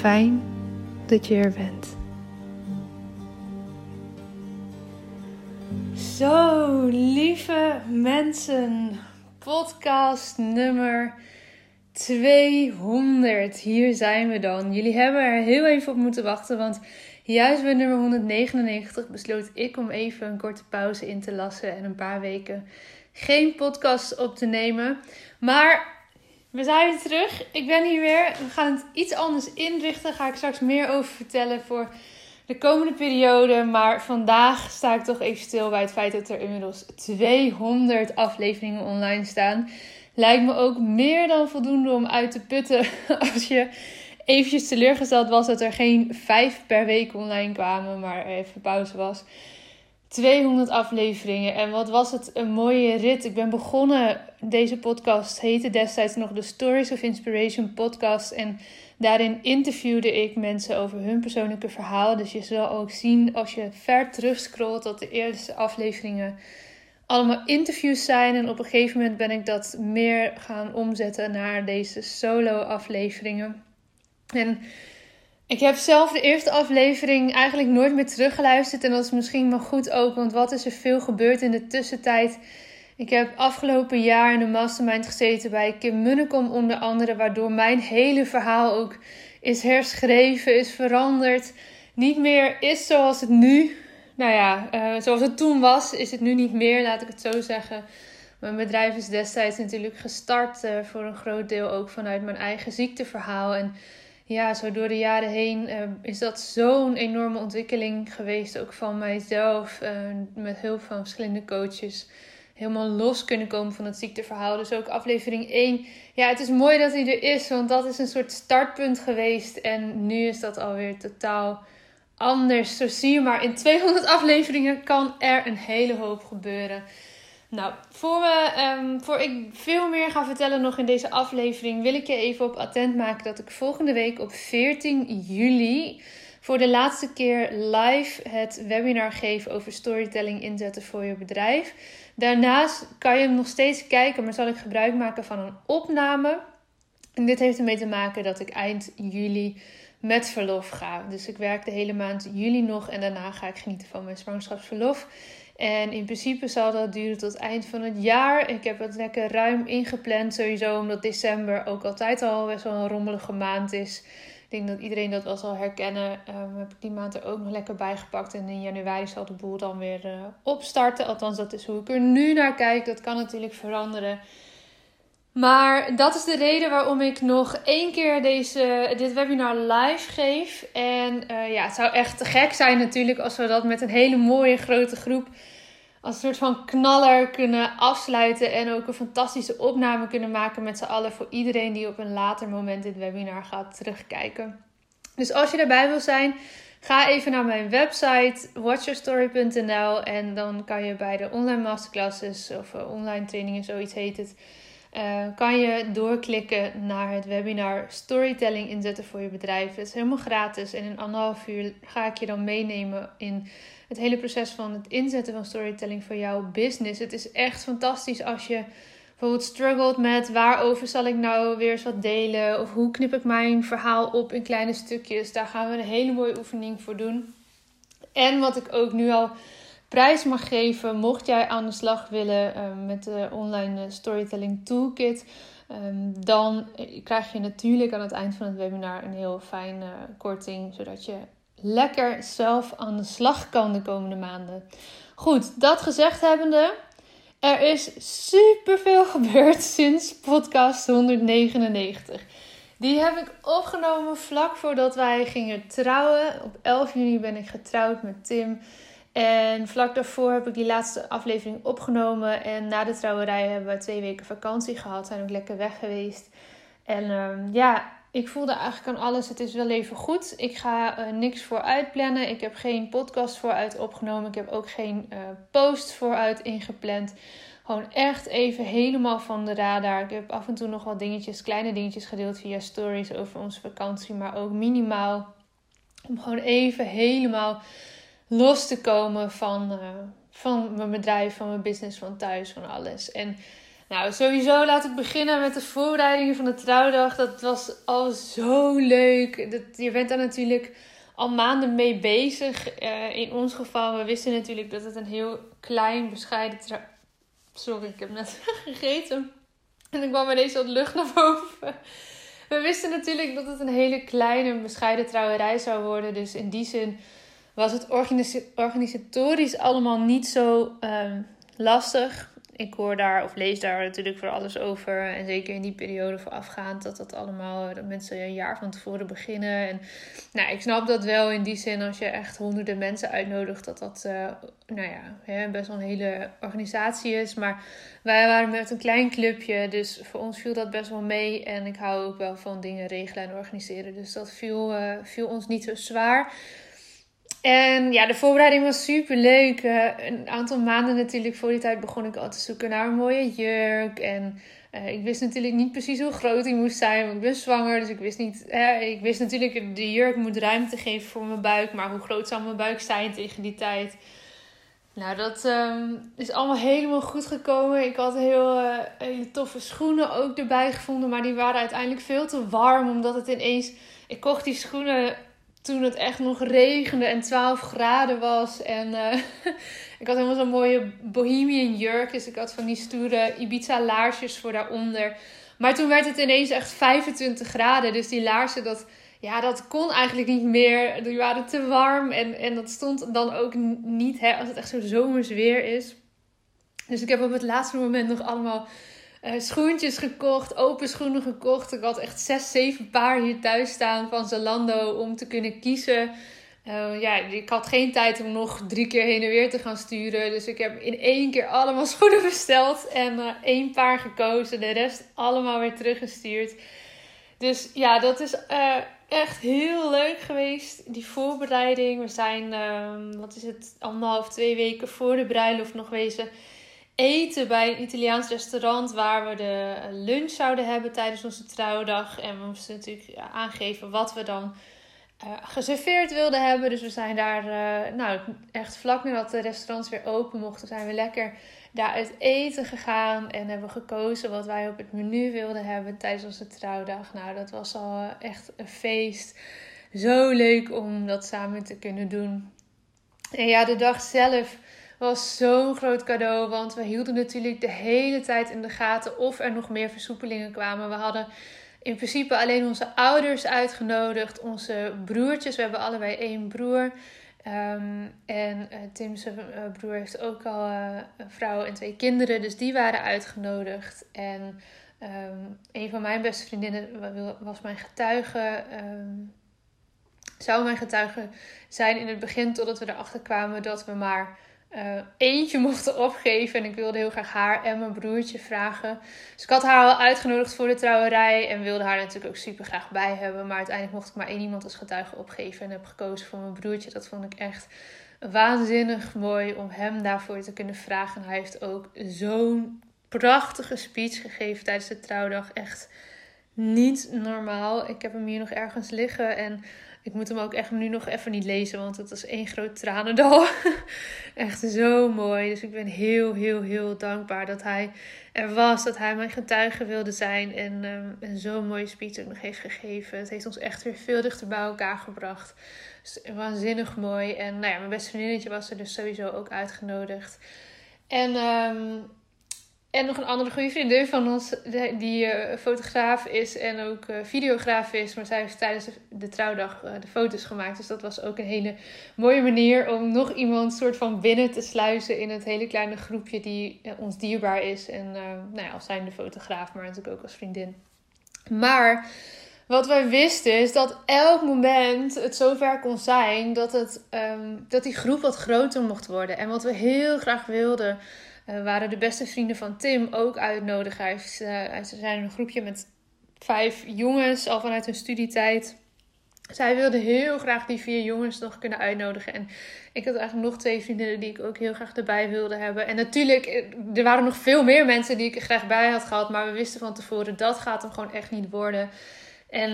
Fijn dat je er bent. Zo, lieve mensen, podcast nummer 200. Hier zijn we dan. Jullie hebben er heel even op moeten wachten, want juist bij nummer 199 besloot ik om even een korte pauze in te lassen en een paar weken geen podcast op te nemen. Maar we zijn weer terug. Ik ben hier weer. We gaan het iets anders inrichten. Daar ga ik straks meer over vertellen voor de komende periode. Maar vandaag sta ik toch even stil bij het feit dat er inmiddels 200 afleveringen online staan. Lijkt me ook meer dan voldoende om uit te putten als je eventjes teleurgesteld was dat er geen 5 per week online kwamen, maar even pauze was. 200 afleveringen. En wat was het een mooie rit. Ik ben begonnen, deze podcast heette destijds nog de Stories of Inspiration podcast. En daarin interviewde ik mensen over hun persoonlijke verhaal. Dus je zal ook zien als je ver terugscrollt dat de eerste afleveringen allemaal interviews zijn. En op een gegeven moment ben ik dat meer gaan omzetten naar deze solo afleveringen. En ik heb zelf de eerste aflevering eigenlijk nooit meer teruggeluisterd. En dat is misschien maar goed ook, want wat is er veel gebeurd in de tussentijd? Ik heb afgelopen jaar in de mastermind gezeten bij Kim Munnekom onder andere, waardoor mijn hele verhaal ook is herschreven, is veranderd. Niet meer is zoals het nu, nou ja, uh, zoals het toen was, is het nu niet meer, laat ik het zo zeggen. Mijn bedrijf is destijds natuurlijk gestart uh, voor een groot deel ook vanuit mijn eigen ziekteverhaal. En ja, zo door de jaren heen uh, is dat zo'n enorme ontwikkeling geweest. Ook van mijzelf, uh, met hulp van verschillende coaches. Helemaal los kunnen komen van het ziekteverhaal. Dus ook aflevering 1. Ja, het is mooi dat hij er is, want dat is een soort startpunt geweest. En nu is dat alweer totaal anders. Zo zie je maar, in 200 afleveringen kan er een hele hoop gebeuren. Nou, voor, we, um, voor ik veel meer ga vertellen nog in deze aflevering, wil ik je even op attent maken dat ik volgende week op 14 juli voor de laatste keer live het webinar geef over storytelling inzetten voor je bedrijf. Daarnaast kan je hem nog steeds kijken, maar zal ik gebruik maken van een opname. En dit heeft ermee te maken dat ik eind juli met verlof ga. Dus ik werk de hele maand juli nog en daarna ga ik genieten van mijn zwangerschapsverlof. En in principe zal dat duren tot eind van het jaar. Ik heb het lekker ruim ingepland sowieso, omdat december ook altijd al best wel een rommelige maand is. Ik denk dat iedereen dat wel zal herkennen. Um, heb ik die maand er ook nog lekker bij gepakt. En in januari zal de boel dan weer uh, opstarten. Althans, dat is hoe ik er nu naar kijk. Dat kan natuurlijk veranderen. Maar dat is de reden waarom ik nog één keer deze, dit webinar live geef. En uh, ja, het zou echt te gek zijn natuurlijk als we dat met een hele mooie grote groep als een soort van knaller kunnen afsluiten. En ook een fantastische opname kunnen maken met z'n allen voor iedereen die op een later moment dit webinar gaat terugkijken. Dus als je erbij wil zijn, ga even naar mijn website watchyourstory.nl en dan kan je bij de online masterclasses of eh, online trainingen, zoiets heet het uh, kan je doorklikken naar het webinar Storytelling inzetten voor je bedrijf. Het is helemaal gratis en in anderhalf uur ga ik je dan meenemen in het hele proces van het inzetten van storytelling voor jouw business. Het is echt fantastisch als je bijvoorbeeld struggelt met waarover zal ik nou weer eens wat delen of hoe knip ik mijn verhaal op in kleine stukjes. Daar gaan we een hele mooie oefening voor doen. En wat ik ook nu al prijs mag geven. Mocht jij aan de slag willen uh, met de online eh, storytelling toolkit. Um, dan eh, krijg je natuurlijk aan het eind van het webinar een heel fijne korting. Zodat je lekker zelf aan de slag kan de komende maanden. Goed, dat gezegd hebbende. Er is super veel gebeurd sinds podcast 199. Die heb ik opgenomen vlak voordat wij gingen trouwen. Op 11 juni ben ik getrouwd met Tim. En vlak daarvoor heb ik die laatste aflevering opgenomen. En na de trouwerij hebben we twee weken vakantie gehad. Zijn ook lekker weg geweest. En um, ja, ik voelde eigenlijk aan alles. Het is wel even goed. Ik ga uh, niks vooruit plannen. Ik heb geen podcast vooruit opgenomen. Ik heb ook geen uh, post vooruit ingepland. Gewoon echt even helemaal van de radar. Ik heb af en toe nog wat dingetjes, kleine dingetjes gedeeld via stories over onze vakantie. Maar ook minimaal. Om gewoon even helemaal los te komen van, uh, van mijn bedrijf, van mijn business, van thuis, van alles. En nou, sowieso laat ik beginnen met de voorbereidingen van de trouwdag. Dat was al zo leuk. Dat, je bent daar natuurlijk al maanden mee bezig. Uh, in ons geval, we wisten natuurlijk dat het een heel klein, bescheiden trouw... Sorry, ik heb net gegeten. En ik kwam ineens wat lucht naar boven. We wisten natuurlijk dat het een hele kleine, bescheiden trouwerij zou worden. Dus in die zin was het organisatorisch allemaal niet zo um, lastig. Ik hoor daar of lees daar natuurlijk voor alles over. En zeker in die periode voorafgaand dat dat allemaal, dat mensen een jaar van tevoren beginnen. En nou, ik snap dat wel in die zin als je echt honderden mensen uitnodigt, dat dat, uh, nou ja, hè, best wel een hele organisatie is. Maar wij waren met een klein clubje, dus voor ons viel dat best wel mee. En ik hou ook wel van dingen regelen en organiseren. Dus dat viel, uh, viel ons niet zo zwaar. En ja, de voorbereiding was super leuk. Uh, een aantal maanden natuurlijk voor die tijd begon ik al te zoeken naar een mooie jurk. En uh, ik wist natuurlijk niet precies hoe groot die moest zijn. Want ik ben zwanger, dus ik wist niet. Uh, ik wist natuurlijk, de jurk moet ruimte geven voor mijn buik. Maar hoe groot zal mijn buik zijn tegen die tijd? Nou, dat um, is allemaal helemaal goed gekomen. Ik had heel hele toffe schoenen ook erbij gevonden. Maar die waren uiteindelijk veel te warm. Omdat het ineens. Ik kocht die schoenen toen het echt nog regende en 12 graden was. En uh, ik had helemaal zo'n mooie bohemian jurk. Dus ik had van die stoere Ibiza laarsjes voor daaronder. Maar toen werd het ineens echt 25 graden. Dus die laarzen, dat, ja, dat kon eigenlijk niet meer. Die waren te warm. En, en dat stond dan ook niet hè, als het echt zo zomers weer is. Dus ik heb op het laatste moment nog allemaal uh, schoentjes gekocht, open schoenen gekocht. Ik had echt zes, zeven paar hier thuis staan van Zalando om te kunnen kiezen. Uh, ja, ik had geen tijd om nog drie keer heen en weer te gaan sturen. Dus ik heb in één keer allemaal schoenen besteld en één paar gekozen. De rest allemaal weer teruggestuurd. Dus ja, dat is echt heel leuk geweest. Die voorbereiding. We zijn, ehm, wat is het, anderhalf, twee weken voor de bruiloft nog wezen eten bij een Italiaans restaurant waar we de lunch zouden hebben tijdens onze trouwdag. En we moesten natuurlijk aangeven wat we dan uh, geserveerd wilden hebben. Dus we zijn daar, uh, nou, echt vlak nadat de restaurants weer open mochten, zijn we lekker daar uit eten gegaan. En hebben gekozen wat wij op het menu wilden hebben tijdens onze trouwdag. Nou, dat was al echt een feest. zo leuk om dat samen te kunnen doen. En ja, de dag zelf was zo'n groot cadeau. Want we hielden natuurlijk de hele tijd in de gaten of er nog meer versoepelingen kwamen. We hadden in principe alleen onze ouders uitgenodigd, onze broertjes. We hebben allebei één broer. Ehm, en uh, Tim's uh, broer heeft ook al uh, een vrouw en twee kinderen, dus die waren uitgenodigd. En um, een van mijn beste vriendinnen was mijn getuige. Um, zou mijn getuige zijn in het begin, totdat we erachter kwamen dat we maar uh, eentje mochten opgeven. En ik wilde heel graag haar en mijn broertje vragen. Dus ik had haar al uitgenodigd voor de trouwerij. En wilde haar natuurlijk ook super graag bij hebben. Maar uiteindelijk mocht ik maar één iemand als getuige opgeven. En heb gekozen voor mijn broertje. Dat vond ik echt waanzinnig mooi om hem daarvoor te kunnen vragen. En hij heeft ook zo'n prachtige speech gegeven tijdens de trouwdag. Echt niet normaal. Ik heb hem hier nog ergens liggen. En ik moet hem ook echt nu nog even niet lezen, want het is één groot tranendal. echt zo mooi. Dus ik ben heel, heel, heel dankbaar dat hij er was. Dat hij mijn getuige wilde zijn. En, um, en zo'n mooie speech ook nog heeft gegeven. Het heeft ons echt weer veel dichter bij elkaar gebracht. Dus waanzinnig mooi. En nou ja, mijn beste vriendinnetje was er dus sowieso ook uitgenodigd. En um, en nog een andere goede vriendin van ons, die uh, fotograaf is en ook uh, videograaf is. Maar zij heeft tijdens de, trouwdag uh, de foto's gemaakt. Dus dat was ook een hele mooie manier om nog iemand soort van binnen te sluizen in het hele kleine groepje die ons dierbaar is. En nou ja, als zijn de fotograaf, maar natuurlijk ook als vriendin. Maar wat wij wisten is dat elk moment het zover kon zijn dat, het, um, dat die groep wat groter mocht worden. En wat we heel graag wilden uh, waren de beste vrienden van Tim ook uitnodigen. Hij uh, ze zijn een groepje met vijf jongens al vanuit hun studietijd. Zij wilde heel graag die vier jongens nog kunnen uitnodigen. En ik had eigenlijk nog twee vriendinnen die ik ook heel graag erbij wilde hebben. En natuurlijk, eh, er waren nog veel meer mensen die ik er graag bij had gehad. Maar we wisten van tevoren, dat gaat hem gewoon echt niet worden. En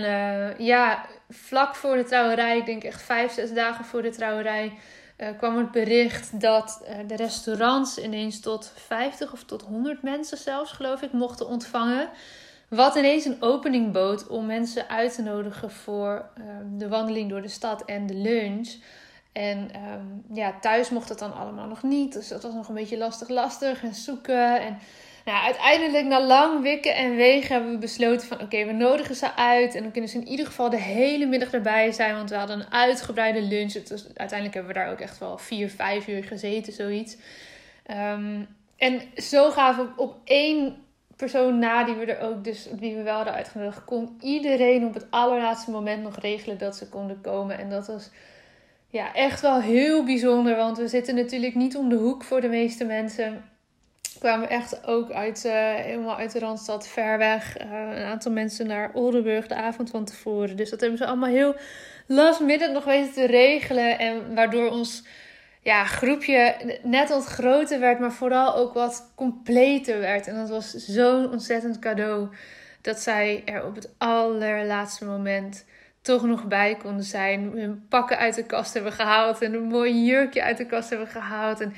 ja, vlak voor de trouwerij, ik denk echt vijf, zes dagen voor de trouwerij uh, kwam het bericht dat uh, de restaurants ineens tot 50 of tot 100 mensen zelfs, geloof ik, mochten ontvangen. Wat ineens een opening bood om mensen uit te nodigen voor uh, de wandeling door de stad en de lunch. En um, ja, thuis mocht het dan allemaal nog niet. Dus dat was nog een beetje lastig, lastig en zoeken. En nou, uiteindelijk na lang wikken en wegen hebben we besloten van oké, we nodigen ze uit. En dan kunnen ze in ieder geval de hele middag erbij zijn. Want we hadden een uitgebreide lunch. Uiteindelijk hebben we daar ook echt wel vier, vijf uur gezeten, zoiets. Um, en zo gaven we op één persoon na die we er ook dus die we wel hadden uitgenodigd, kon iedereen op het allerlaatste moment nog regelen dat ze konden komen. En dat was ja, echt wel heel bijzonder. Want we zitten natuurlijk niet om de hoek voor de meeste mensen kwamen echt ook uit, uh, helemaal uit de Randstad ver weg. Uh, een aantal mensen naar Oldenburg de avond van tevoren. Dus dat hebben ze allemaal heel last minute nog weten te regelen. En waardoor ons ja, groepje net wat groter werd, maar vooral ook wat completer werd. En dat was zo'n ontzettend cadeau dat zij er op het allerlaatste moment toch nog bij konden zijn. Hun pakken uit de kast hebben gehaald en een mooi jurkje uit de kast hebben gehaald. En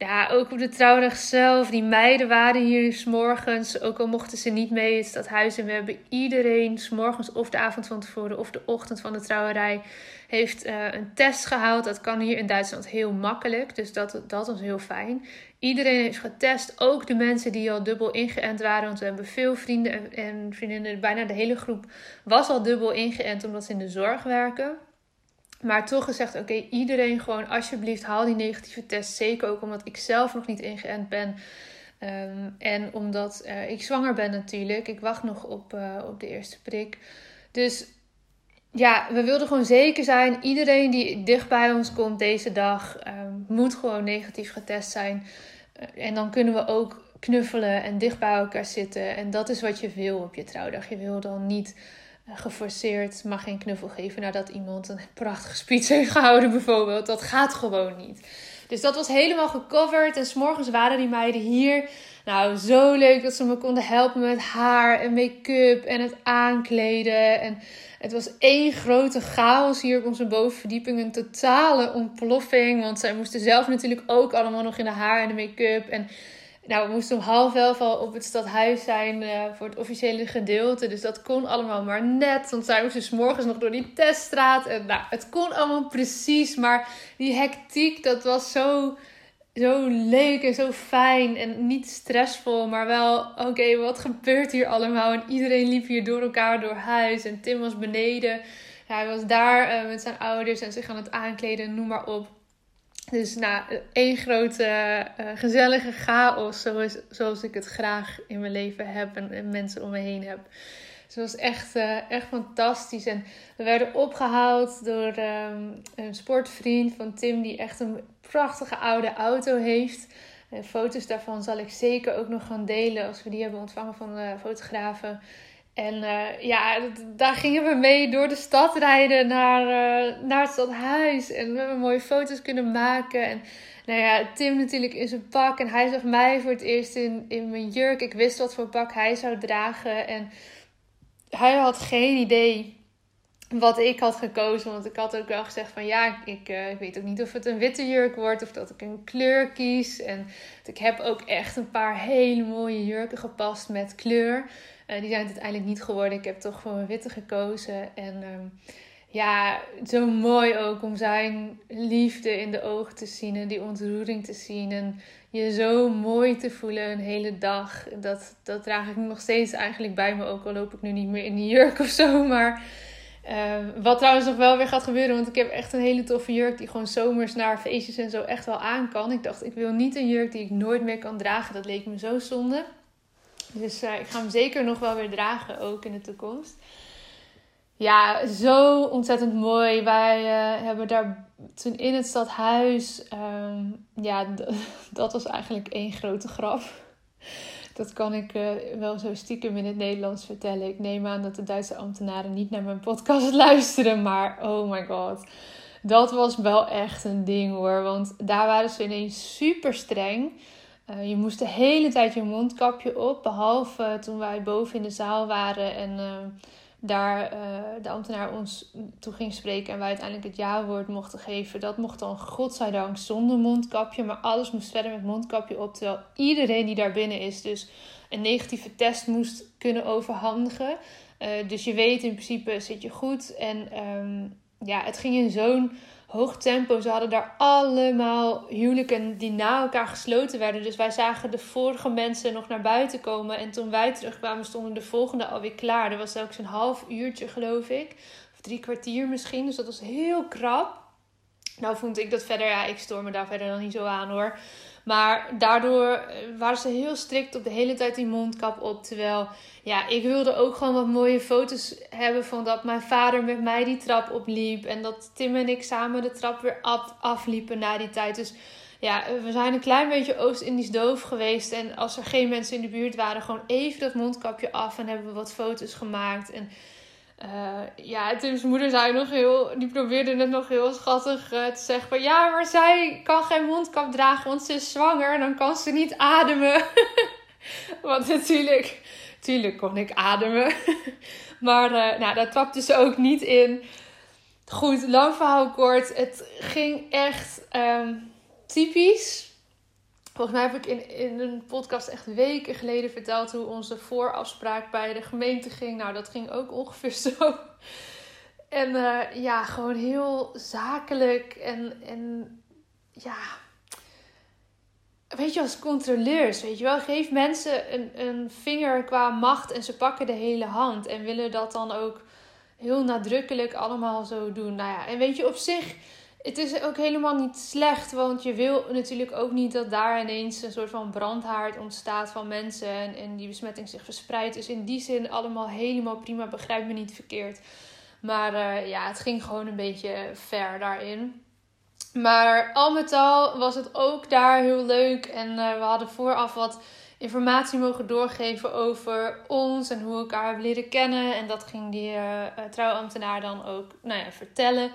ja, ook op de trouwdag zelf. Die meiden waren hier s'morgens. Ook al mochten ze niet mee het stadhuis. En we hebben iedereen s'morgens of de avond van tevoren of de ochtend van de trouwerij... heeft uh, een test gehaald. Dat kan hier in Duitsland heel makkelijk. Dus dat, dat was heel fijn. Iedereen heeft getest. Ook de mensen die al dubbel ingeënt waren. Want we hebben veel vrienden en vriendinnen. Bijna de hele groep was al dubbel ingeënt omdat ze in de zorg werken. Maar toch gezegd, oké, iedereen gewoon alsjeblieft haal die negatieve test. Zeker ook omdat ik zelf nog niet ingeënt ben. Um, en omdat uh, ik zwanger ben natuurlijk. Ik wacht nog op, uh, op de eerste prik. Dus ja, we wilden gewoon zeker zijn. Iedereen die dicht bij ons komt deze dag um, moet gewoon negatief getest zijn. Uh, en dan kunnen we ook knuffelen en dicht bij elkaar zitten. En dat is wat je wil op je trouwdag. Je wil dan niet geforceerd mag geen knuffel geven nadat iemand een prachtige speech heeft gehouden, bijvoorbeeld. Dat gaat gewoon niet. Dus dat was helemaal gecoverd. En s'morgens waren die meiden hier. Nou, zo leuk dat ze me konden helpen met haar en make-up en het aankleden. En het was één grote chaos hier op onze bovenverdieping. Een totale ontploffing. Want zij moesten zelf natuurlijk ook allemaal nog in de haar en de make-up. En nou, we moesten om half elf al op het stadhuis zijn uh, voor het officiële gedeelte. Dus dat kon allemaal maar net. Want zij moesten s morgens nog door die teststraat. En nou, het kon allemaal precies. Maar die hectiek, dat was zo, zo leuk en zo fijn. En niet stressvol, maar wel, oké, wat gebeurt hier allemaal? En iedereen liep hier door elkaar door huis. En Tim was beneden. hij was daar uh, met zijn ouders en zich aan het aankleden, noem maar op. Dus nou, één grote uh, gezellige chaos, zoals, zoals ik het graag in mijn leven heb en, mensen om me heen heb. Dus het was echt, uh, echt fantastisch. En we werden opgehaald door um, een sportvriend van Tim, die echt een prachtige oude auto heeft. En foto's daarvan zal ik zeker ook nog gaan delen als we die hebben ontvangen van de fotografen. En uh, ja, daar gingen we mee door de stad rijden naar, uh, naar het stadhuis. En we hebben mooie foto's kunnen maken. En nou ja, Tim natuurlijk in zijn pak. En hij zag mij voor het eerst in, in mijn jurk. Ik wist wat voor pak hij zou dragen. En hij had geen idee wat ik had gekozen. Want ik had ook wel gezegd van ja, ik, uh, ik weet ook niet of het een witte jurk wordt. Of dat ik een kleur kies. En ik heb ook echt een paar hele mooie jurken gepast met kleur. Uh, die zijn het uiteindelijk niet geworden. Ik heb toch voor mijn witte gekozen. En um, ja, zo mooi ook om zijn liefde in de ogen te zien en die ontroering te zien. En je zo mooi te voelen een hele dag. Dat, dat draag ik nog steeds eigenlijk bij me. Ook al loop ik nu niet meer in die jurk of zo. Maar uh, wat trouwens nog wel weer gaat gebeuren. Want ik heb echt een hele toffe jurk die gewoon zomers naar feestjes en zo echt wel aan kan. Ik dacht, ik wil niet een jurk die ik nooit meer kan dragen. Dat leek me zo zonde. Dus uh, ik ga hem zeker nog wel weer dragen, ook in de toekomst. Ja, zo ontzettend mooi. Wij uh, hebben daar toen in het stadhuis. Um, ja, dat was eigenlijk één grote grap. Dat kan ik uh, wel zo stiekem in het Nederlands vertellen. Ik neem aan dat de Duitse ambtenaren niet naar mijn podcast luisteren. Maar oh my god. Dat was wel echt een ding hoor. Want daar waren ze ineens super streng. Uh, je moest de hele tijd je mondkapje op, behalve toen wij boven in de zaal waren en uh, daar uh, de ambtenaar ons toe ging spreken en wij uiteindelijk het ja-woord mochten geven. Dat mocht dan godzijdank zonder mondkapje, maar alles moest verder met mondkapje op. Terwijl iedereen die daar binnen is dus een negatieve test moest kunnen overhandigen. dus je weet in principe zit je goed. En um, ja, het ging in zo'n hoog tempo. Ze hadden daar allemaal huwelijken die na elkaar gesloten werden. Dus wij zagen de vorige mensen nog naar buiten komen. En toen wij terugkwamen, stonden de volgende alweer klaar. Er was ook een half uurtje, geloof ik. Of drie kwartier misschien. Dus dat was heel krap. Nou vond ik dat verder, ja, ik stoor me daar verder dan niet zo aan hoor. Maar daardoor eh, waren ze heel strikt op de hele tijd die mondkap op. Terwijl, ja, ik wilde ook gewoon wat mooie foto's hebben van dat mijn vader met mij die trap opliep. En dat Tim en ik samen de trap weer af, afliepen na die tijd. Dus ja, we zijn een klein beetje Oost-Indisch doof geweest. En als er geen mensen in de buurt waren, gewoon even dat mondkapje af en hebben we wat foto's gemaakt. En uh, ja, Tim's moeder zei nog heel, die probeerde het nog heel schattig uh, te zeggen van ja, maar zij kan geen mondkap dragen, want ze is zwanger, dan kan ze niet ademen. want natuurlijk, natuurlijk kon ik ademen. maar uh, nou, daar trapte ze ook niet in. Goed, lang verhaal kort. Het ging echt um, typisch Volgens mij heb ik in, in een podcast echt weken geleden verteld hoe onze voorafspraak bij de gemeente ging. Nou, dat ging ook ongeveer zo. En uh, ja, gewoon heel zakelijk en, en ja. Weet je, als controleurs, weet je wel, geef mensen een, een vinger qua macht en ze pakken de hele hand en willen dat dan ook heel nadrukkelijk allemaal zo doen. Nou ja, en weet je, op zich het is ook helemaal niet slecht, want je wil natuurlijk ook niet dat daar ineens een soort van brandhaard ontstaat van mensen en, die besmetting zich verspreidt. Dus in die zin allemaal helemaal prima, begrijp me niet verkeerd. Maar uh, ja, het ging gewoon een beetje ver daarin. Maar al met al was het ook daar heel leuk en uh, we hadden vooraf wat informatie mogen doorgeven over ons en hoe we elkaar hebben leren kennen. En dat ging die uh, trouwambtenaar dan ook nou ja, vertellen.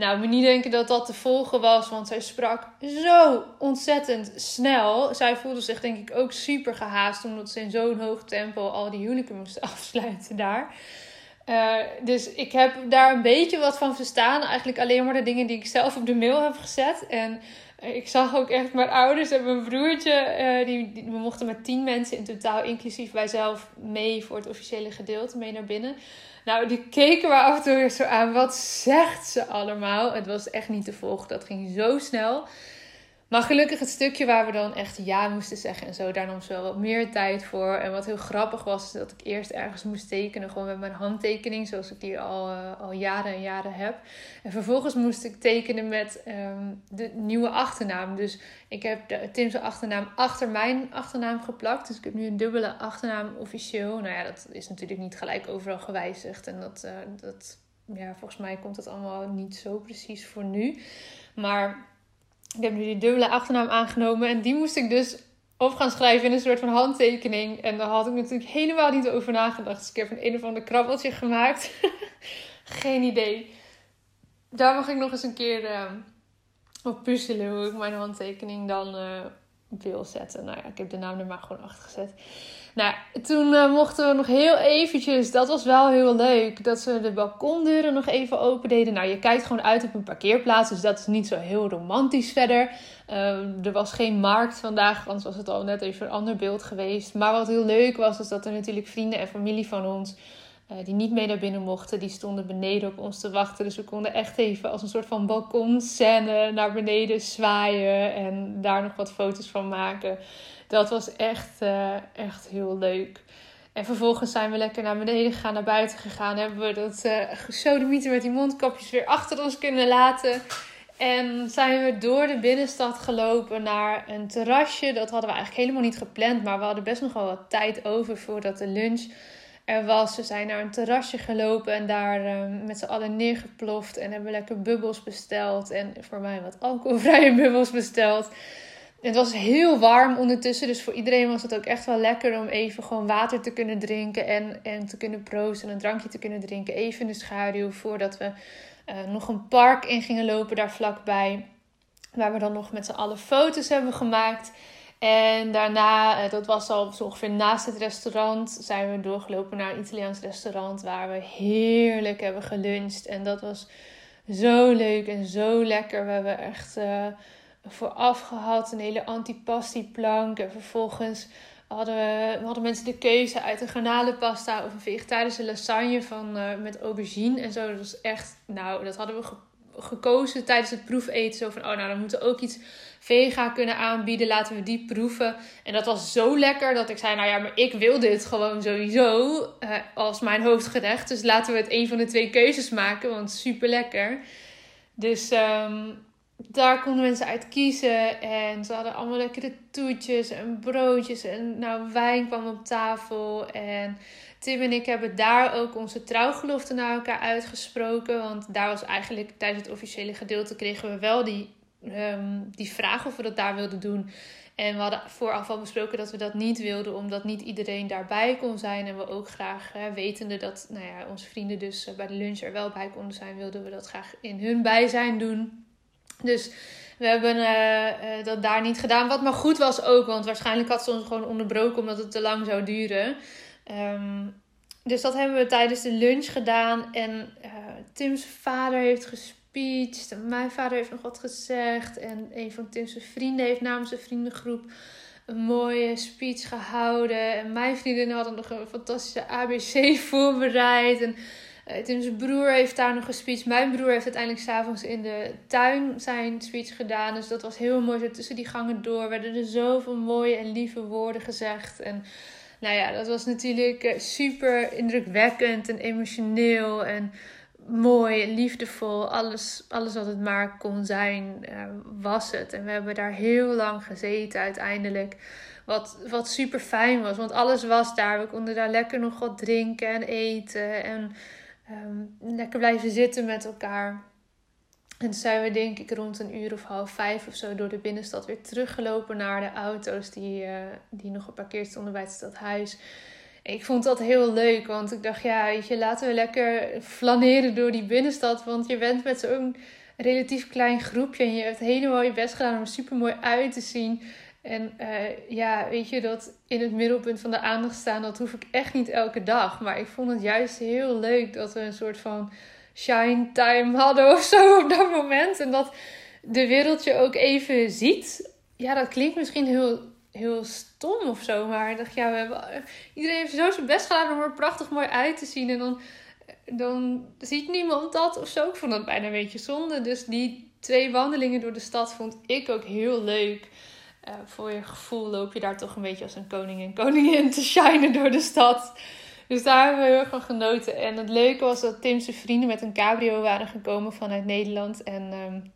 Nou, me niet denken dat dat te volgen was, want zij sprak zo ontzettend snel. Zij voelde zich denk ik ook super gehaast, omdat ze in zo'n hoog tempo al die huwelijken moesten afsluiten daar. Uh, dus ik heb daar een beetje wat van verstaan. Eigenlijk alleen maar de dingen die ik zelf op de mail heb gezet. En ik zag ook echt mijn ouders en mijn broertje. Uh, die, die, we mochten met tien mensen in totaal, inclusief wij zelf, mee voor het officiële gedeelte, mee naar binnen. Nou, die keken we af en toe weer zo aan. Wat zegt ze allemaal? Het was echt niet te volgen. Dat ging zo snel. Maar gelukkig het stukje waar we dan echt ja moesten zeggen en zo, daar nam ze wel wat meer tijd voor. En wat heel grappig was, is dat ik eerst ergens moest tekenen, gewoon met mijn handtekening, zoals ik die al, uh, al jaren en jaren heb. En vervolgens moest ik tekenen met um, de nieuwe achternaam. Dus ik heb Tim's achternaam achter mijn achternaam geplakt. Dus ik heb nu een dubbele achternaam officieel. Nou ja, dat is natuurlijk niet gelijk overal gewijzigd. En dat, uh, dat ja, volgens mij komt het allemaal niet zo precies voor nu. Maar ik heb nu die dubbele achternaam aangenomen. En die moest ik dus op gaan schrijven in een soort van handtekening. En daar had ik natuurlijk helemaal niet over nagedacht. Dus ik heb een een of ander krabbeltje gemaakt. Geen idee. Daar mag ik nog eens een keer uh, op puzzelen hoe ik mijn handtekening dan uh, wil zetten. Nou ja, ik heb de naam er maar gewoon achter gezet. Nou, toen uh, mochten we nog heel eventjes, dat was wel heel leuk, dat ze de balkondeuren nog even open deden. Nou, je kijkt gewoon uit op een parkeerplaats, dus dat is niet zo heel romantisch verder. Uh, er was geen markt vandaag, anders was het al net even een ander beeld geweest. Maar wat heel leuk was, is dat er natuurlijk vrienden en familie van ons, die niet mee naar binnen mochten, die stonden beneden op ons te wachten. Dus we konden echt even als een soort van balkonscène naar beneden zwaaien en daar nog wat foto's van maken dat was echt, uh, echt heel leuk. En vervolgens zijn we lekker naar beneden gegaan, naar buiten gegaan. Hebben we dat uh, gesodemieter met die mondkapjes weer achter ons kunnen laten. En zijn we door de binnenstad gelopen naar een terrasje. Dat hadden we eigenlijk helemaal niet gepland. Maar we hadden best nog wel wat tijd over voordat de lunch er was. We zijn naar een terrasje gelopen en daar uh, met z'n allen neergeploft. En hebben lekker bubbels besteld. En voor mij wat alcoholvrije bubbels besteld. Het was heel warm ondertussen, dus voor iedereen was het ook echt wel lekker om even gewoon water te kunnen drinken en, en te kunnen proosten en een drankje te kunnen drinken. Even in de schaduw voordat we uh, nog een park in gingen lopen daar vlakbij. Waar we dan nog met z'n allen foto's hebben gemaakt. En daarna, uh, dat was al zo ongeveer naast het restaurant, zijn we doorgelopen naar een Italiaans restaurant waar we heerlijk hebben geluncht. En dat was zo leuk en zo lekker. We hebben echt. Uh, vooraf gehad. Een hele antipasti-plank. En vervolgens hadden, we, hadden mensen de keuze uit een garnalenpasta of een vegetarische lasagne van, uh, met aubergine en zo. Dat was echt, nou, dat hadden we gekozen tijdens het proefeten. Zo van, oh nou, dan moeten we ook iets vega kunnen aanbieden. Laten we die proeven. En dat was zo lekker dat ik zei, nou ja, maar ik wil dit gewoon sowieso uh, als mijn hoofdgerecht. Dus laten we het een van de twee keuzes maken, want super lekker. Dus um, daar konden mensen uit kiezen. En ze hadden allemaal lekkere toetjes en broodjes. En nou, wijn kwam op tafel. En Tim en ik hebben daar ook onze trouwgelofte naar elkaar uitgesproken. Want daar was eigenlijk tijdens het officiële gedeelte kregen we wel die, um, die vraag of we dat daar wilden doen. En we hadden vooraf al besproken dat we dat niet wilden, omdat niet iedereen daarbij kon zijn. En we ook graag, wetende dat nou ja, onze vrienden dus eh, bij de lunch er wel bij konden zijn, wilden we dat graag in hun bijzijn doen. Dus we hebben uh, dat daar niet gedaan. Wat maar goed was ook, want waarschijnlijk had ze ons gewoon onderbroken omdat het te lang zou duren. Um, dus dat hebben we tijdens de lunch gedaan. En Tim's vader heeft gespeecht. En mijn vader heeft nog wat gezegd. En een van Tim's vrienden heeft namens de vriendengroep een mooie speech gehouden. En mijn vriendinnen hadden nog een fantastische ABC voorbereid. En uh, zijn broer heeft daar nog een speech. Mijn broer heeft uiteindelijk s'avonds in de tuin zijn speech gedaan. Dus dat was heel mooi. Zo tussen die gangen door werden er zoveel mooie en lieve woorden gezegd. En nou ja, dat was natuurlijk eh, super indrukwekkend en emotioneel en mooi, liefdevol. Alles, alles wat het maar kon zijn, uh, was het. En we hebben daar heel lang gezeten uiteindelijk. Wat, wat super fijn was, want alles was daar. We konden daar lekker nog wat drinken en eten. En um, lekker blijven zitten met elkaar. En toen zijn we denk ik rond een uur of half vijf of zo door de binnenstad weer teruggelopen naar de auto's die, uh, die nog geparkeerd stonden bij het stadhuis. Ik vond dat heel leuk, want ik dacht, ja, weet je, laten we lekker flaneren door die binnenstad. Want je bent met zo'n relatief klein groepje en je hebt helemaal je best gedaan om er super mooi uit te zien. En uh, ja, weet je, dat in het middelpunt van de aandacht staan, dat hoef ik echt niet elke dag. Maar ik vond het juist heel leuk dat we een soort van shine time hadden of zo op dat moment. En dat de wereldje ook even ziet. Ja, dat klinkt misschien heel, heel stom of zo. Maar ik dacht, ja, we hebben, iedereen heeft zo zijn best gedaan om er prachtig mooi uit te zien. En dan, dan ziet niemand dat of zo. Ik vond dat bijna een beetje zonde. Dus die twee wandelingen door de stad vond ik ook heel leuk. Uh, voor je gevoel loop je daar toch een beetje als een koning en koningin te shinen door de stad. Dus daar hebben we heel erg van genoten. En het leuke was dat Tim's vrienden met een cabrio waren gekomen vanuit Nederland. En um,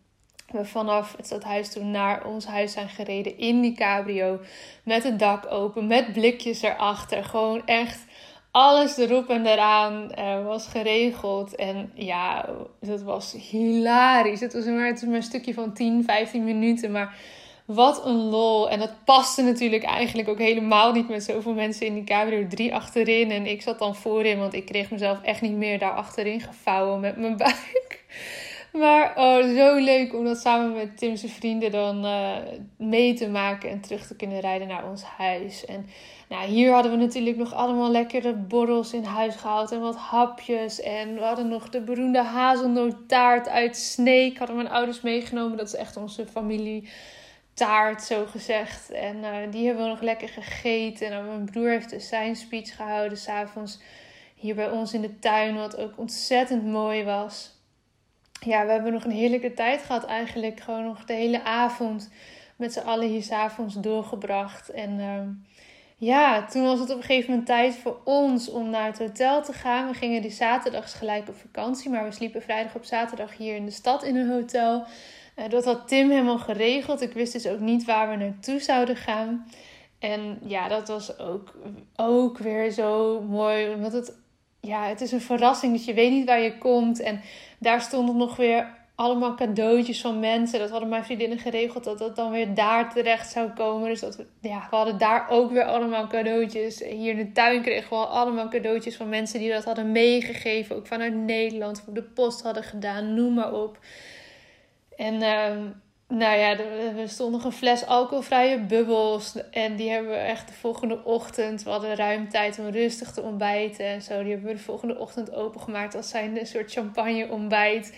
we vanaf het stadhuis toen naar ons huis zijn gereden in die cabrio. Met het dak open, met blikjes erachter. Gewoon echt alles erop en eraan uh, was geregeld. En ja, dat was hilarisch. Het was maar, het was maar een stukje van 10, 15 minuten. Maar wat een lol. En dat paste natuurlijk eigenlijk ook helemaal niet met zoveel mensen in die cabrio. Drie achterin en ik zat dan voorin, want ik kreeg mezelf echt niet meer daar achterin gevouwen met mijn buik. Maar oh, zo leuk om dat samen met Tim's vrienden dan uh, mee te maken en terug te kunnen rijden naar ons huis. En nou, hier hadden we natuurlijk nog allemaal lekkere borrels in huis gehaald en wat hapjes. En we hadden nog de beroemde hazelnoottaart uit Sneek. Hadden mijn ouders meegenomen. Dat is echt onze familie taart, zo gezegd. En uh, die hebben we nog lekker gegeten. En mijn broer heeft dus zijn speech gehouden s'avonds hier bij ons in de tuin, wat ook ontzettend mooi was. Ja, we hebben nog een heerlijke tijd gehad eigenlijk. Gewoon nog de hele avond met z'n allen hier s'avonds doorgebracht. En uh, ja, toen was het op een gegeven moment tijd voor ons om naar het hotel te gaan. We gingen die zaterdags gelijk op vakantie, maar we sliepen vrijdag op zaterdag hier in de stad in een hotel. Uh, dat had Tim helemaal geregeld. Ik wist dus ook niet waar we naartoe zouden gaan. En ja, dat was ook, ook weer zo mooi. Omdat het, ja, het is een verrassing. Dus je weet niet waar je komt. En daar stonden nog weer allemaal cadeautjes van mensen. Dat hadden mijn vriendinnen geregeld. Dat dat dan weer daar terecht zou komen. Dus dat we, ja, we hadden daar ook weer allemaal cadeautjes. Hier in de tuin kregen we allemaal cadeautjes van mensen die dat hadden meegegeven. Ook vanuit Nederland. Op de post hadden gedaan. Noem maar op. En uh, nou ja, er stond nog een fles alcoholvrije bubbels. En die hebben we echt de volgende ochtend. We hadden ruim tijd om rustig te ontbijten en zo. Die hebben we de volgende ochtend opengemaakt als zijn een soort champagne ontbijt.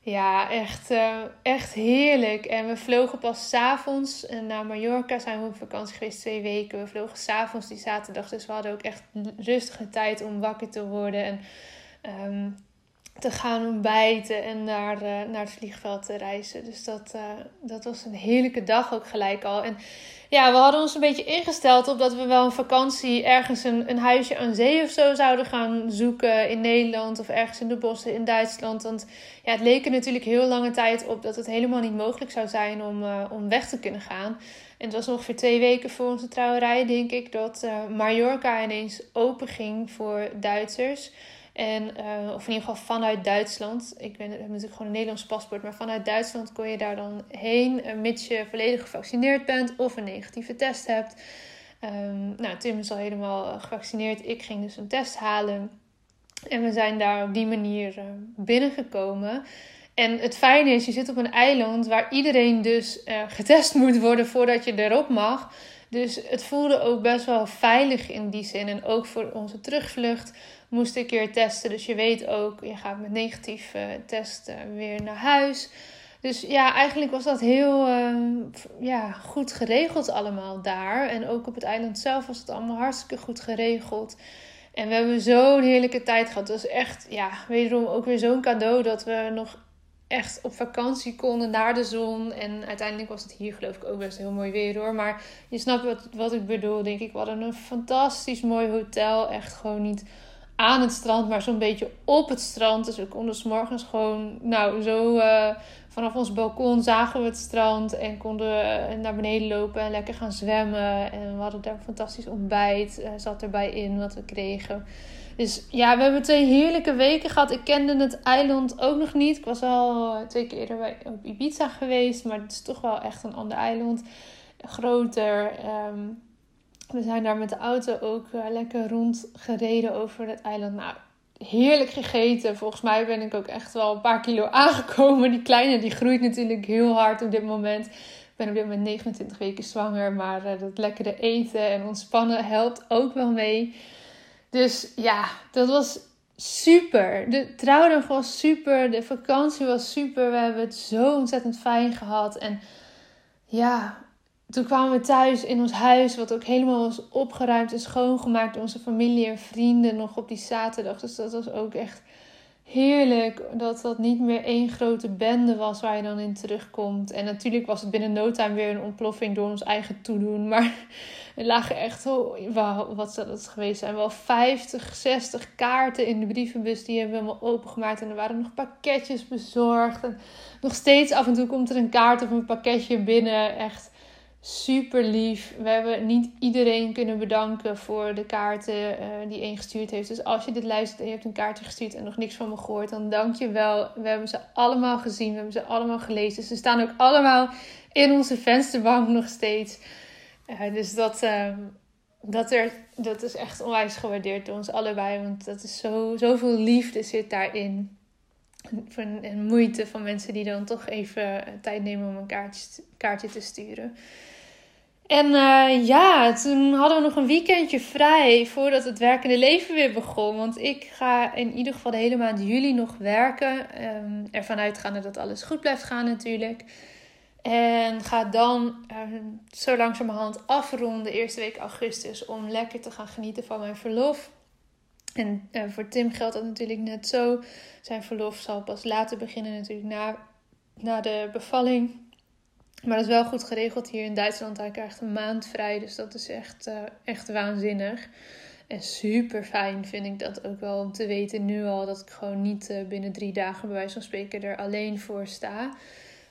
Ja, echt, uh, echt heerlijk. En we vlogen pas s'avonds naar Mallorca. Zijn we op vakantie geweest twee weken. We vlogen s'avonds die zaterdag. Dus we hadden ook echt rustige tijd om wakker te worden. En um, te gaan ontbijten en naar, uh, naar het vliegveld te reizen. Dus dat, uh, dat was een heerlijke dag ook gelijk al. En ja, we hadden ons een beetje ingesteld op dat we wel een vakantie ergens een, een huisje aan zee of zo zouden gaan zoeken in Nederland of ergens in de bossen in Duitsland. Want ja, het leek er natuurlijk heel lange tijd op dat het helemaal niet mogelijk zou zijn om, uh, om weg te kunnen gaan. En het was ongeveer twee weken voor onze trouwerij, denk ik, dat Mallorca ineens open ging voor Duitsers. En, uh, of in ieder geval vanuit Duitsland. Ik ben, heb natuurlijk gewoon een Nederlands paspoort. Maar vanuit Duitsland kon je daar dan heen. Uh, mits je volledig gevaccineerd bent of een negatieve test hebt. Um, nou, Tim is al helemaal eh, gevaccineerd. Ik ging dus een test halen. En we zijn daar op die manier binnengekomen. En het fijne is, je zit op een eiland waar iedereen dus getest moet worden voordat je erop mag. Dus het voelde ook best wel veilig in die zin. En ook voor onze terugvlucht moest ik keer testen. Dus je weet ook, je gaat met negatief uh, test weer naar huis. Dus ja, eigenlijk was dat heel uh, ja, goed geregeld allemaal daar. En ook op het eiland zelf was het allemaal hartstikke goed geregeld. En we hebben zo'n heerlijke tijd gehad. Het was echt, ja, wederom ook weer zo'n cadeau dat we nog echt op vakantie konden naar de zon. En uiteindelijk was het hier geloof ik ook best heel mooi weer hoor. Maar je snapt wat, wat ik bedoel, denk ik. We hadden een fantastisch mooi hotel. Echt gewoon niet aan het strand, maar zo'n beetje op het strand. Dus we konden s morgens gewoon, nou, zo uh, vanaf ons balkon zagen we het strand en konden uh, naar beneden lopen en lekker gaan zwemmen. En we hadden daar een fantastisch ontbijt, uh, zat erbij in wat we kregen. Dus ja, we hebben twee heerlijke weken gehad. Ik kende het eiland ook nog niet. Ik was al twee keer eerder op Ibiza geweest, maar het is toch wel echt een ander eiland. Groter. Um, we zijn daar met de auto ook uh, lekker rondgereden over het eiland. Nou, heerlijk gegeten. Volgens mij ben ik ook echt wel een paar kilo aangekomen. Die kleine die groeit natuurlijk heel hard op dit moment. Ik ben op dit moment 29 weken zwanger. Maar uh, dat lekkere eten en ontspannen helpt ook wel mee. Dus ja, dat was super. De trouwdag was super. De vakantie was super. We hebben het zo ontzettend fijn gehad. En ja, toen kwamen we thuis in ons huis, wat ook helemaal was opgeruimd en schoongemaakt. Onze familie en vrienden nog op die zaterdag. Dus dat was ook echt heerlijk. Dat dat niet meer één grote bende was waar je dan in terugkomt. En natuurlijk was het binnen no time weer een ontploffing door ons eigen toedoen. Maar er lagen echt, oh, wat zou dat geweest zijn? Wel 50, 60 kaarten in de brievenbus. Die hebben we helemaal opengemaakt. En er waren nog pakketjes bezorgd. En nog steeds af en toe komt er een kaart of een pakketje binnen. Echt super lief. We hebben niet iedereen kunnen bedanken voor de kaarten uh, die één gestuurd heeft. Dus als je dit luistert en je hebt een kaartje gestuurd en nog niks van me gehoord, dan dank je wel. We hebben ze allemaal gezien, we hebben ze allemaal gelezen. Ze staan ook allemaal in onze vensterbank nog steeds. Uh, dus dat, uh, dat, er, dat is echt onwijs gewaardeerd door ons allebei. Want dat is zo, zoveel liefde zit daarin. En moeite van mensen die dan toch even tijd nemen om een kaartje, kaartje te sturen. En uh, ja, toen hadden we nog een weekendje vrij voordat het werkende leven weer begon. Want ik ga in ieder geval de hele maand juli nog werken. Um, ervan uitgaande dat alles goed blijft gaan natuurlijk. En ga dan uh, zo langzamerhand afronden, de eerste week augustus, om lekker te gaan genieten van mijn verlof. En uh, voor Tim geldt dat natuurlijk net zo. Zijn verlof zal pas later beginnen, natuurlijk na, na de bevalling. Maar dat is wel goed geregeld hier in Duitsland. Hij krijgt een maand vrij. Dus dat is echt, uh, echt waanzinnig. En super fijn vind ik dat ook wel om te weten nu al. Dat ik gewoon niet uh, binnen drie dagen bij wijze van spreken er alleen voor sta.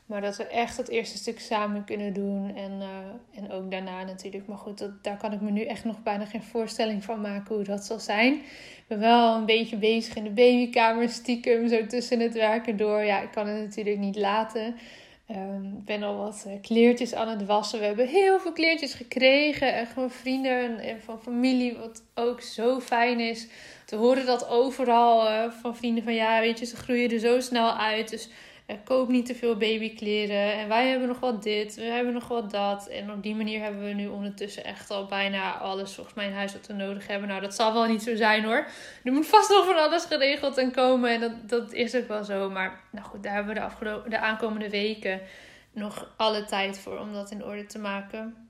Maar dat we echt het eerste stuk samen kunnen doen. En, uh, en ook daarna natuurlijk. Maar goed, dat, daar kan ik me nu echt nog bijna geen voorstelling van maken hoe dat zal zijn. Ik ben wel een beetje bezig in de babykamer stiekem. Zo tussen het werken door. Ja, ik kan het natuurlijk niet laten. Um, ik ben al wat uh, kleertjes aan het wassen. We hebben heel veel kleertjes gekregen. En gewoon vrienden en van familie. Wat ook zo fijn is. Te horen dat overal uh, van vrienden van ja, weet je, ze groeien er zo snel uit. Dus koop niet te veel babykleren. En wij hebben nog wat dit, we hebben nog wat dat. En op die manier hebben we nu ondertussen echt al bijna alles volgens mij in huis wat we nodig hebben. Nou, dat zal wel niet zo zijn hoor. Er moet vast nog van alles geregeld en komen. En dat, dat is ook wel zo. Maar nou goed, daar hebben we de, de aankomende weken nog alle tijd voor om dat in orde te maken.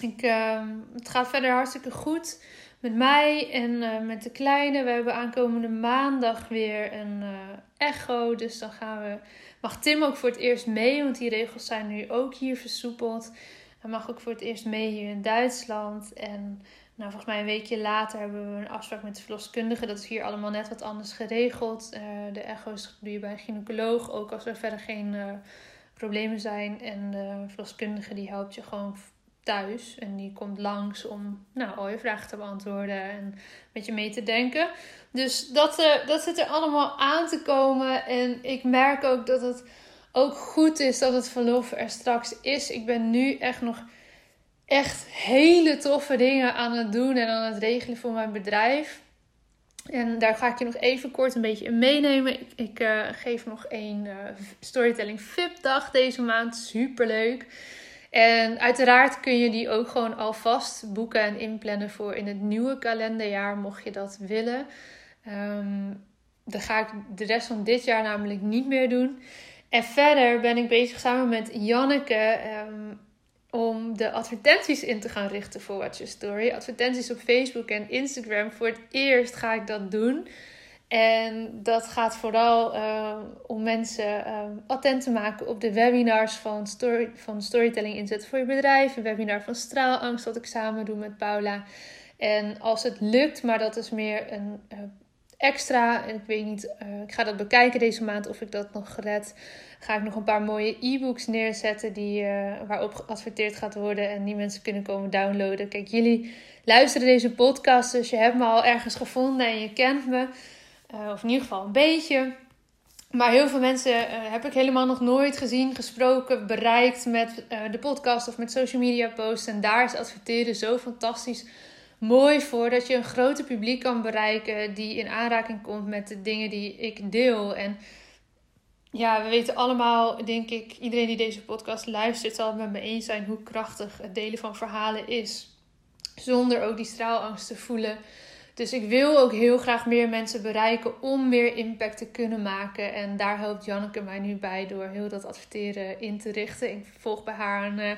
Ik, uh, het gaat verder hartstikke goed met mij en uh, met de kleine. We hebben aankomende maandag weer een uh, echo. Dus dan gaan we. Mag Tim ook voor het eerst mee, want die regels zijn nu ook hier versoepeld. Hij mag ook voor het eerst mee hier in Duitsland. En nou, volgens mij een weekje later hebben we een afspraak met de verloskundige. Dat is hier allemaal net wat anders geregeld. Uh, de echo's doe je bij een gynaecoloog, ook als er verder geen problemen zijn. En de verloskundige die helpt je gewoon thuis. En die komt langs om nou, al je vragen te beantwoorden en met je mee te denken. Dus dat, uh, dat zit er allemaal aan te komen. En ik merk ook dat het ook goed is dat het verlof er straks is. Ik ben nu echt nog echt hele toffe dingen aan het doen en aan het regelen voor mijn bedrijf. En daar ga ik je nog even kort een beetje in meenemen. Ik, ik uh, geef nog een uh, storytelling VIP dag deze maand. Super leuk. En uiteraard kun je die ook gewoon alvast boeken en inplannen voor in het nieuwe kalenderjaar, mocht je dat willen. Um, dat ga ik de rest van dit jaar namelijk niet meer doen. En verder ben ik bezig samen met Janneke um, om de advertenties in te gaan richten voor Watch Your Story. Advertenties op Facebook en Instagram. Voor het eerst ga ik dat doen. En dat gaat vooral uh, om mensen uh, attent te maken op de webinars van, story, van Storytelling Inzet voor je bedrijf. Een webinar van Straalangst dat ik samen doe met Paula. En als het lukt, maar dat is meer een uh, extra. En ik weet niet, ik ga dat bekijken deze maand of ik dat nog red. Ga ik nog een paar mooie e-books neerzetten die, waarop geadverteerd gaat worden. En die mensen kunnen komen downloaden. Kijk, jullie luisteren deze podcast, dus je hebt me al ergens gevonden en je kent me. Uh, of in ieder geval een beetje. Maar heel veel mensen uh, heb ik helemaal nog nooit gezien, gesproken, bereikt met uh, de podcast of met social media posts. En daar is adverteren zo fantastisch mooi voor dat je een groter publiek kan bereiken die in aanraking komt met de dingen die ik deel. En ja, we weten allemaal, denk ik, iedereen die deze podcast luistert zal het met me eens zijn hoe krachtig het delen van verhalen is. Zonder ook die straalangst te voelen Dus ik wil ook heel graag meer mensen bereiken om meer impact te kunnen maken. En daar helpt Janneke mij nu bij door heel dat adverteren in te richten. Ik volg bij haar een, eh,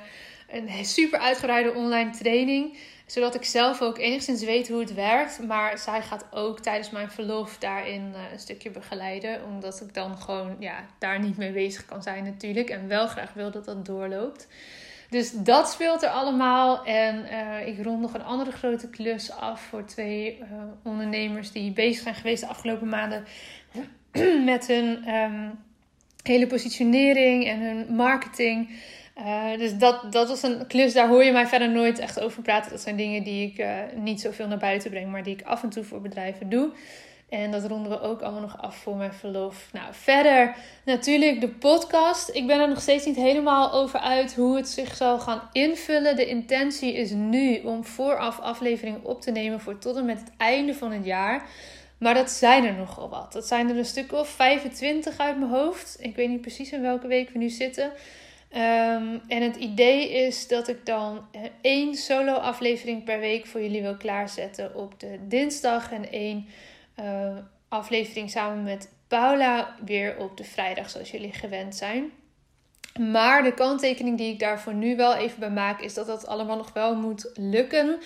een super uitgebreide online training zodat ik zelf ook enigszins weet hoe het werkt. Maar zij gaat ook tijdens mijn verlof daarin uh, een stukje begeleiden. Omdat ik dan gewoon ja, daar niet mee bezig kan zijn natuurlijk. En wel graag wil dat dat doorloopt. Dus dat speelt er allemaal. En uh, ik rond nog een andere grote klus af voor twee uh, ondernemers die bezig zijn geweest de afgelopen maanden met hun um, hele positionering en hun marketing. Uh, dus dat, dat was een klus, daar hoor je mij verder nooit echt over praten. Dat zijn dingen die ik niet zoveel naar buiten breng, maar die ik af en toe voor bedrijven doe. En dat ronden we ook allemaal nog af voor mijn verlof. Nou, verder natuurlijk de podcast. Ik ben er nog steeds niet helemaal over uit hoe het zich zal gaan invullen. De intentie is nu om vooraf afleveringen op te nemen voor tot en met het einde van het jaar. Maar dat zijn er nogal wat. Dat zijn er een stuk of 25 uit mijn hoofd. Ik weet niet precies in welke week we nu zitten. Um, en het idee is dat ik dan eh, één solo aflevering per week voor jullie wil klaarzetten op de dinsdag. En één uh, aflevering samen met Paula weer op de vrijdag, zoals jullie gewend zijn. Maar de kanttekening die ik daarvoor nu wel even bij maak, is dat dat allemaal nog wel moet lukken.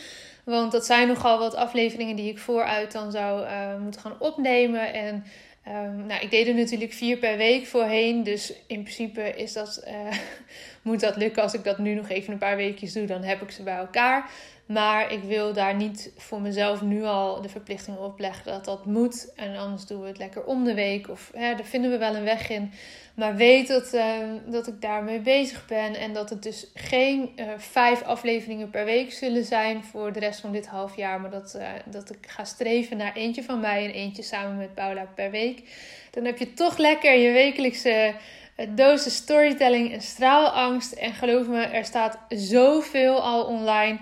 Want dat zijn nogal wat afleveringen die ik vooruit dan zou uh, moeten gaan opnemen. En Um, nou, ik deed er natuurlijk vier per week voorheen. Dus in principe is dat, uh, moet dat lukken. Als ik dat nu nog even een paar weekjes doe, dan heb ik ze bij elkaar. Maar ik wil daar niet voor mezelf nu al de verplichting op leggen dat dat moet. En anders doen we het lekker om de week. Of hè, daar vinden we wel een weg in. Maar weet dat, uh, dat ik daarmee bezig ben. En dat het dus geen uh, vijf afleveringen per week zullen zijn voor de rest van dit half jaar. Maar dat, uh, dat ik ga streven naar eentje van mij en eentje samen met Paula per week. Dan heb je toch lekker je wekelijkse dosis storytelling en straalangst. En geloof me, er staat zoveel al online.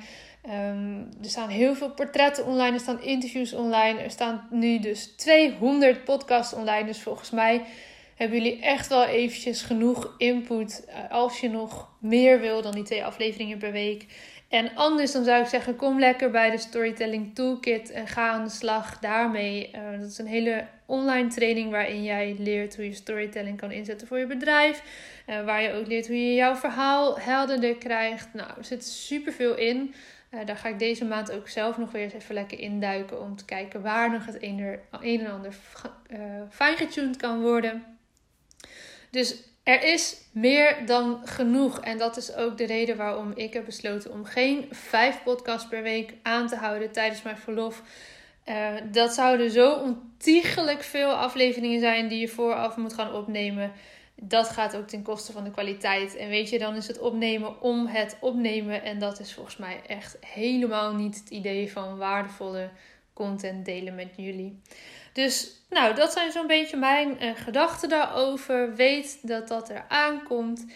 Um, er staan heel veel portretten online, er staan interviews online. Er staan nu dus 200 podcasts online. Dus volgens mij hebben jullie echt wel eventjes genoeg input. Uh, als je nog meer wil dan die twee afleveringen per week. En anders dan zou ik zeggen, kom lekker bij de Storytelling Toolkit en ga aan de slag daarmee. Uh, dat is een hele online training waarin jij leert hoe je storytelling kan inzetten voor je bedrijf. Uh, waar je ook leert hoe je jouw verhaal helderder krijgt. Nou, er zit superveel in. Uh, daar ga ik deze maand ook zelf nog weer eens even lekker induiken om te kijken waar nog het een, en ander uh, fijn getuned kan worden. Dus er is meer dan genoeg. En dat is ook de reden waarom ik heb besloten om geen vijf podcasts per week aan te houden tijdens mijn verlof. Uh, dat zouden zo ontiegelijk veel afleveringen zijn die je vooraf moet gaan opnemen dat gaat ook ten koste van de kwaliteit. En weet je, dan is het opnemen om het opnemen. En dat is volgens mij echt helemaal niet het idee van waardevolle content delen met jullie. Dus nou, dat zijn zo'n beetje mijn uh, gedachten daarover. Weet dat dat er aankomt.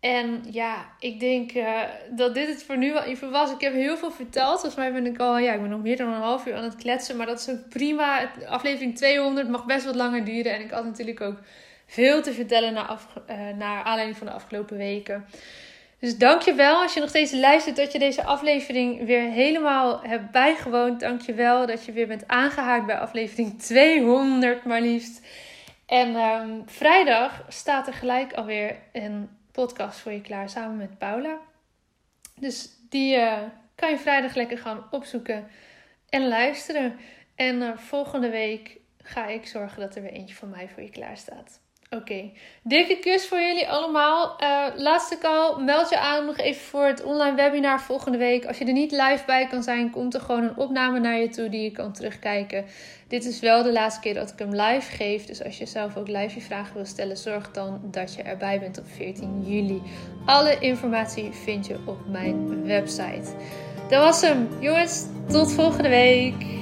En ja, ik denk uh, dat dit het voor nu wel even was. Ik heb heel veel verteld. Volgens mij ben ik al, ja, ik ben nog meer dan een half uur aan het kletsen. Maar dat is ook prima. Aflevering 200 mag best wat langer duren. En ik had natuurlijk ook veel te vertellen af, uh, naar aanleiding van de afgelopen weken. Dus dankjewel als je nog steeds luistert dat je deze aflevering weer helemaal hebt bijgewoond. Dankjewel dat je weer bent aangehaakt bij aflevering 200 maar liefst. En um, vrijdag staat er gelijk alweer een podcast voor je klaar samen met Paula. Dus die uh, kan je vrijdag lekker gaan opzoeken en luisteren. En uh, volgende week ga ik zorgen dat er weer eentje van mij voor je klaar staat. Oké, dikke kus voor jullie allemaal. Uh, laatste call, meld je aan nog even voor het online webinar volgende week. Als je er niet live bij kan zijn, komt er gewoon een opname naar je toe die je kan terugkijken. Dit is wel de laatste keer dat ik hem live geef. Dus als je zelf ook live je vragen wil stellen, zorg dan dat je erbij bent op 14 juli. Alle informatie vind je op mijn website. Dat was hem. Jongens, tot volgende week.